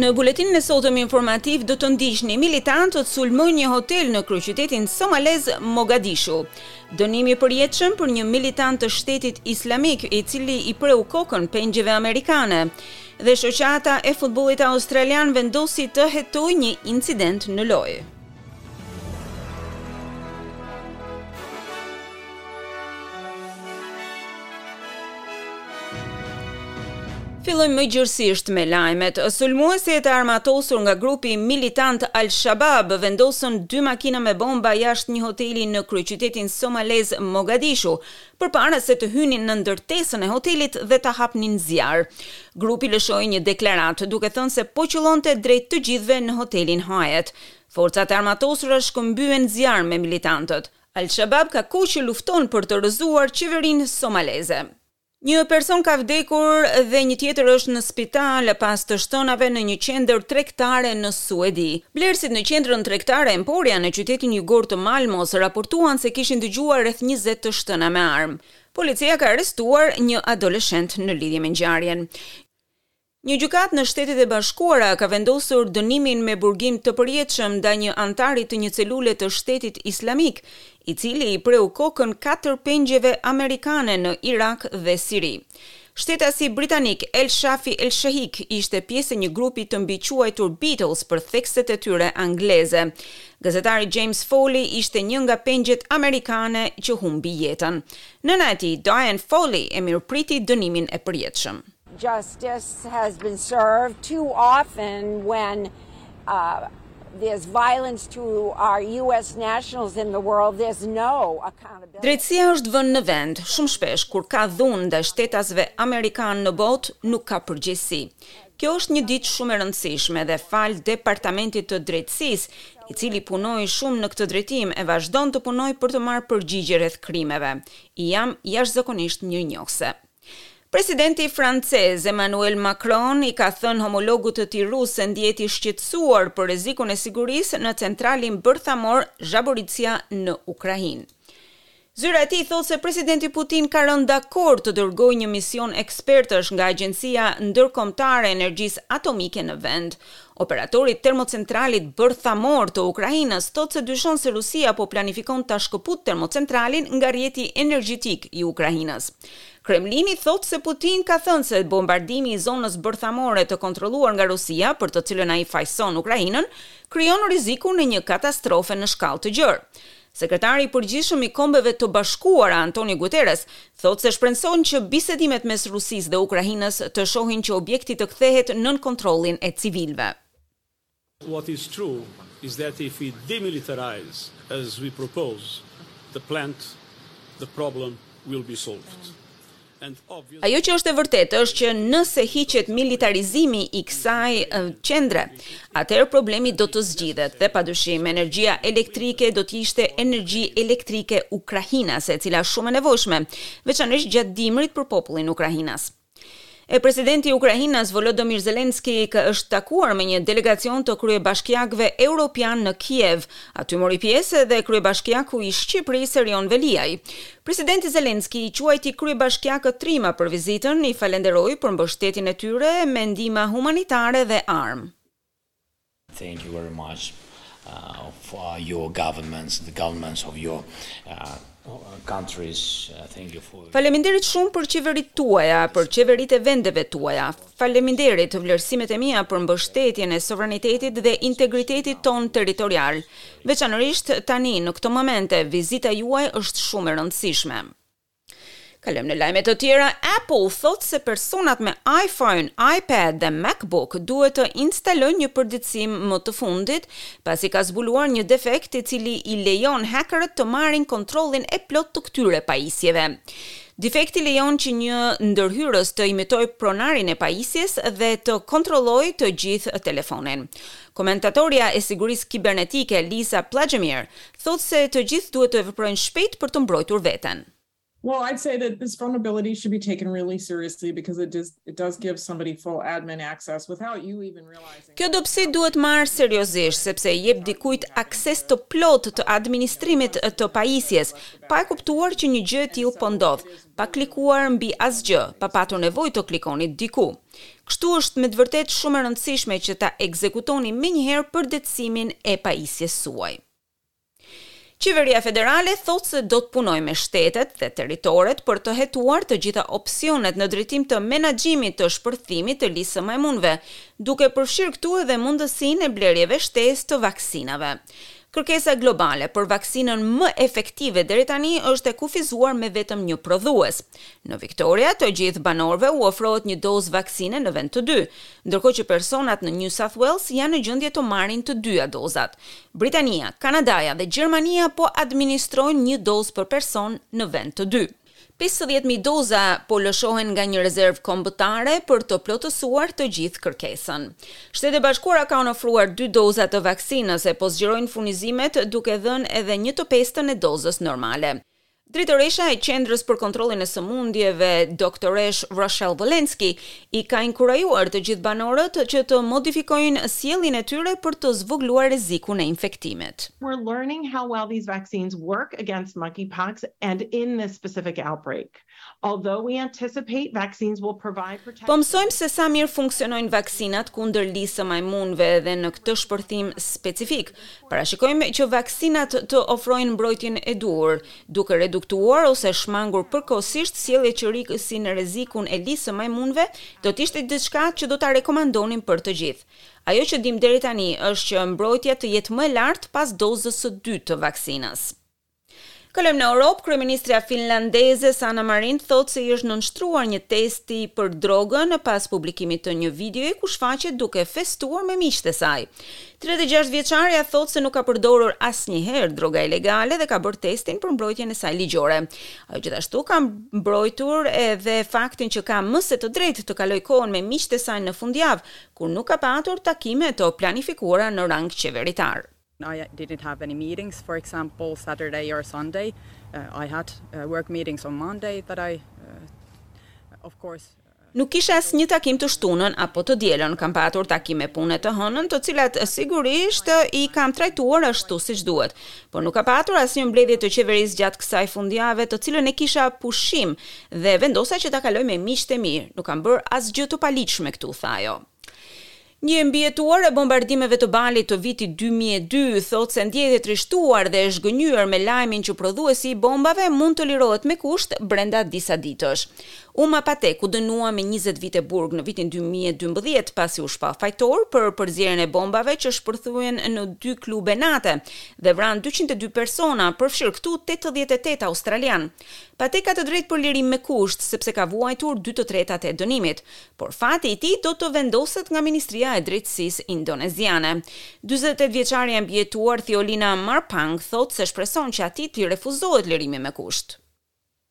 Në buletinin e sotëm informativ do të ndiqni militantët sulmojnë një hotel në kryeqytetin somalez Mogadishu. Dënim i përjetshëm për një militant të shtetit islamik i cili i preu kokën pengjeve amerikane. Dhe Shoqata e Futbollit Australian vendosi të hetojë një incident në lojë. Fillojmë më gjërësisht me lajmet. Sulmuesit e armatosur nga grupi militant Al-Shabaab vendosën dy makina me bomba jashtë një hoteli në kryeqytetin somalez Mogadishu, përpara se të hynin në ndërtesën e hotelit dhe të hapnin zjarr. Grupi lëshoi një deklaratë, duke thënë se po qëllonte drejt të gjithëve në hotelin Hayat. Forcat e armatosura shkëmbyen zjarr me militantët. Al-Shabab ka kohë që lufton për të rrëzuar qeverinë somaleze. Një person ka vdekur dhe një tjetër është në spital pas të shtënave në një qendër tregtare në Suedi. Blerësit në qendrën tregtare Emporia në qytetin jugor të Malmos raportuan se kishin dëgjuar rreth njëzet të shtëna me armë. Policia ka arrestuar një adoleshent në lidhje me ngjarjen. Një gjykatë në Shtetet e Bashkuara ka vendosur dënimin me burgim të përjetshëm ndaj një anëtari të një celule të Shtetit Islamik, i cili i preu kokën katër pengjeve amerikane në Irak dhe Siri. Shtetasi britanik El Shafi El Sheikh ishte pjesë e një grupi të mbiquajtur Beatles për thekset e tyre angleze. Gazetari James Foley ishte një nga pengjet amerikane që humbi jetën. Nëna e tij, Diane Foley, e mirëpriti dënimin e përjetshëm. Justice has been served too often when uh, Drejtësia është vënë në vend, shumë shpesh kur ka dhunë ndaj shtetasve amerikanë në botë, nuk ka përgjegjësi. Kjo është një ditë shumë e rëndësishme dhe falë Departamentit të Drejtësisë, i cili punoi shumë në këtë drejtim e vazhdon të punojë për të marrë përgjigje rreth krimeve, i jam jashtëzakonisht mirënjohëse. Presidenti francez, Emmanuel Macron, i ka thënë homologut të tij rus se ndihet i shqetësuar për rrezikun e sigurisë në centralin bërthamor Zhaboricia në Ukrainë. Zyra e tij thotë se Presidenti Putin ka rënë dakord të dërgojë një mision ekspertësh nga Agjencia Ndërkombëtare e Energjisë Atomike në vend. Operatori i termocentralit bërthamor të Ukrainës thotë se dyshon se Rusia po planifikon ta shkëputë termocentralin nga rrjeti energjetik i Ukrainës. Kremlini thotë se Putin ka thënë se bombardimi i zonës bërthamore të kontrolluar nga Rusia, për të cilën ai fajëson Ukrainën, krijon rrezikun e një katastrofe në shkallë të gjerë. Sekretari i Përgjithshëm i Kombeve të Bashkuara, Antonio Guterres, thotë se shpreson që bisedimet mes Rusisë dhe Ukrainës të shohin që objekti të kthehet nën kontrollin e civilëve. What is true is that if we demilitarize as we propose the plant the problem will be solved. Ajo që është e vërtetë është që nëse hiqet militarizimi i kësaj qendre, atëherë problemi do të zgjidhet dhe padyshim energjia elektrike do të ishte energji elektrike ukrainase, e cila është shumë e nevojshme, veçanërisht gjatë dimrit për popullin ukrainas. E presidenti ukrainas Volodymyr Zelensky ka është takuar me një delegacion të kryebashkiakëve europian në Kiev. Aty mori pjesë edhe kryebashkiaku i Shqipërisë Erion Veliaj. Presidenti Zelensky i quajti kryebashkiakët trima për vizitën, i falenderoi për mbështetjen e tyre me ndihma humanitare dhe armë. Thank you very much for your governments, the governments of your countries, thank you for. Faleminderit shumë për qeveritë tuaja, për qeveritë e vendeve tuaja. Faleminderit, vlerësimet e mia për mbështetjen e sovranitetit dhe integritetit tonë territorial. Veçanërisht tani, në këto momente, vizita juaj është shumë e rëndësishme. Kalojmë në lajme të tjera. Apple thotë se personat me iPhone, iPad dhe MacBook duhet të instalojnë një përditësim më të fundit, pasi ka zbuluar një defekt i cili i lejon hakerët të marrin kontrollin e plotë të këtyre pajisjeve. Defekti lejon që një ndërhyrës të imitojë pronarin e pajisjes dhe të kontrollojë të gjithë telefonin. Komentatorja e sigurisë kibernetike Lisa Plaggemier Thotë se të gjithë duhet të veprojnë shpejt për të mbrojtur veten. Well, I'd say that this vulnerability should be taken really seriously because it does it does give somebody full admin access without you even realizing. Kjo dobësi duhet marrë seriozisht sepse jep dikujt akses të plotë të administrimit të pajisjes, pa e kuptuar që një gjë e tillë po ndodh, pa klikuar mbi asgjë, pa patur nevojë të klikoni diku. Kështu është me të vërtetë shumë e rëndësishme që ta ekzekutoni menjëherë përditësimin e pajisjes suaj. Qeveria federale thotë se do të punojë me shtetet dhe territoret për të hetuar të gjitha opsionet në drejtim të menaxhimit të shpërthimit të lisë së majmunëve, duke përfshirë këtu edhe mundësinë e blerjeve shtesë të vaksinave. Kërkesa globale për vaksinën më efektive deri tani është e kufizuar me vetëm një prodhues. Në Victoria, të gjithë banorëve u ofrohet një dozë vaksine në vend të dy, ndërkohë që personat në New South Wales janë në gjendje të marrin të dyja dozat. Britania, Kanadaja dhe Gjermania po administrojnë një dozë për person në vend të dy. Pesëdhjetë mijë doza po lëshohen nga një rezervë kombëtare për të plotësuar të gjithë kërkesën. Shtetet e Bashkuara kanë ofruar dy doza të vaksinës e po zgjerojnë furnizimet duke dhënë edhe një të pestën e dozës normale. Drejtoresha e Qendrës për Kontrollin e Sëmundjeve, Doktoreshë Rochelle Walensky, i ka inkurajuar të gjithë banorët që të modifikojnë sjelljen e tyre për të zvogëluar rrezikun e infektimit. We're learning how well these vaccines work against monkeypox and in this specific outbreak. Although we anticipate vaccines will provide protection. Po mësojmë se sa mirë funksionojnë vaksinat kundër lisë së majmunëve dhe në këtë shpërthim specifik, parashikojmë që vaksinat të ofrojnë mbrojtjen e duhur, duke reduktuar ose shmangur përkohësisht sjelljet që rrisin rrezikun e lisë së majmunëve, do të ishte diçka që do ta rekomandonim për të gjithë. Ajo që dimë deri tani është që mbrojtja të jetë më e lartë pas dozës së dytë të vaksinës. Kalojmë në Europë, kryeministrja finlandeze Sanna Marin thotë se i është nënshtruar një testi për drogën pas publikimit të një videoje ku shfaqet duke festuar me miqtë e saj. Tridhjetë e gjashtë vjeçarja thotë se nuk ka përdorur asnjëherë droga ilegale dhe ka bërë testin për mbrojtjen e saj ligjore. Ajo gjithashtu ka mbrojtur edhe faktin që ka më se të drejtë të kalojë kohën me miqtë e saj në fundjavë, kur nuk ka patur takime të planifikuara në rang qeveritar. I didn't have any meetings, for example, Saturday or Sunday. I had work meetings on Monday that I, of course. Nuk kisha asnjë takim të shtunën apo të dielën, kam patur takime pune të hënën, të cilat sigurisht i kam trajtuar ashtu siç duhet. Por nuk ka patur asnjë mbledhje të qeverisë gjatë kësaj fundjave, të cilën e kisha pushim dhe vendosa që ta kaloj me miqtë e mi. Nuk kam bërë asgjë të paligjshme këtu, tha ajo. Një e mbijetuar e bombardimeve të Balit të vitit dy mijë e dy thotë se ndjehet e trishtuar dhe e zhgënjyer me lajmin që prodhuesi i bombave mund të lirohet me kusht brenda disa ditësh. Umar Patek u dënua me njëzet vite burg në vitin dy mijë e dymbëdhjetë pasi u shpall fajtor për përzierjen e bombave që shpërthyen në dy klube nate dhe vranë dyqind e dy persona, përfshirë këtu tetëdhjetë e tetë australianë. Patek ka të drejtë për lirim me kusht, sepse ka vuajtur dy të tretat e dënimit, por fati i tij do të vendoset nga Ministria e Drejtësisë indoneziane. Dyzet e tetë vjeçarja e mbijetuar Thiolina Marpang thotë se shpreson që atij t'i refuzohet lirimi me kusht.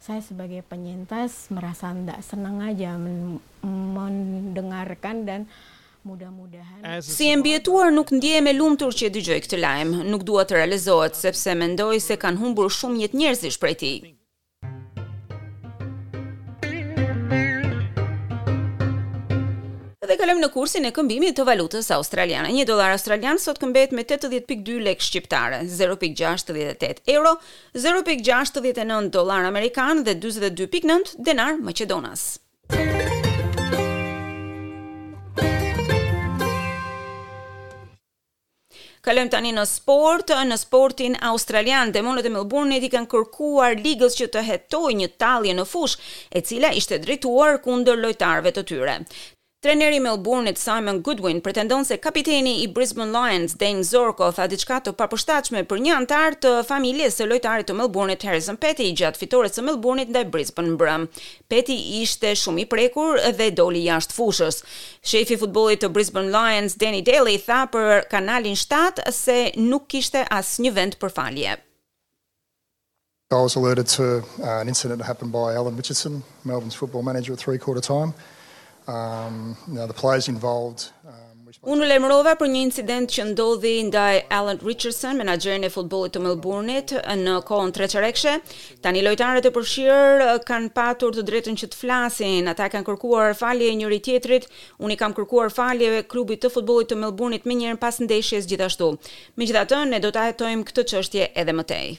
Saya sebagai penyintas merasa nggak senang aja mendengarkan dan. Si e mbijetuar nuk ndjehem e lumtur që e dëgjoj këtë lajm. Nuk dua të realizohet sepse mendoj se kanë humbur shumë jetë njerëzish prej tij. Dhe kalojmë në kursin e këmbimit të valutës australiane. Një dolar australian sot këmbehet me 80.2 lek shqiptare, 0.68 euro, 0.69 dolar amerikan dhe 42.9 denar maqedonas. Kalojmë tani në sport, në sportin australian, demonët e Melbourne-it i kanë kërkuar ligës që të hetojë një tallje në fushë, e cila ishte drejtuar kundër lojtarëve të tyre. Treneri i Melbourne-it Simon Goodwin pretendon se kapiteni i Brisbane Lions, Dayne Zorko, tha diçka të papërshtatshme për një anëtar të familjes së lojtarit të Melbourne-it Harrison Petty gjatë fitores së Melbourne-it ndaj Brisbane mbrëm. Petty ishte shumë i prekur dhe doli jashtë fushës. Shefi i futbollit të Brisbane Lions, Danny Daly, tha për Kanalin shtatë se nuk kishte asnjë vend për falje. I was alerted to an incident that happened by Alan Richardson, Melbourne's football manager at three-quarter time. Unë u lajmërova për një incident që ndodhi ndaj Alan Richardson, menaxherin e futbollit të Melbourne-it në kohën treçerekëshe. Tani lojtarët e përfshirë kanë patur të drejtën që të flasin. Ata i kanë kërkuar falje njëri-tjetrit. Unë i kam kërkuar falje klubit të futbollit të Melbourne-it menjëherë pas ndeshjes gjithashtu. Megjithatë, ne do ta hetojmë këtë çështje edhe më tej.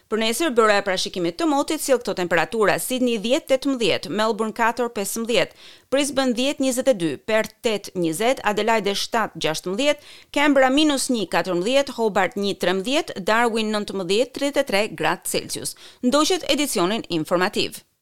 Për nesër, byroja e parashikimit të motit sjell këto temperatura, Sidni dhjetë, tetëmbëdhjetë, Melburn katër, pesëmbëdhjetë, Brisbën dhjetë, njëzet e dy, Perth tetë, njëzet, Adelajde shtatë, gjashtëmbëdhjetë, Kenbra minus një, katërmbëdhjetë, Hobart një, trembëdhjetë, Darwin nëntëmbëdhjetë, tridhjetë e tre, gradë Celsius. Ndoqët edicionin informativ.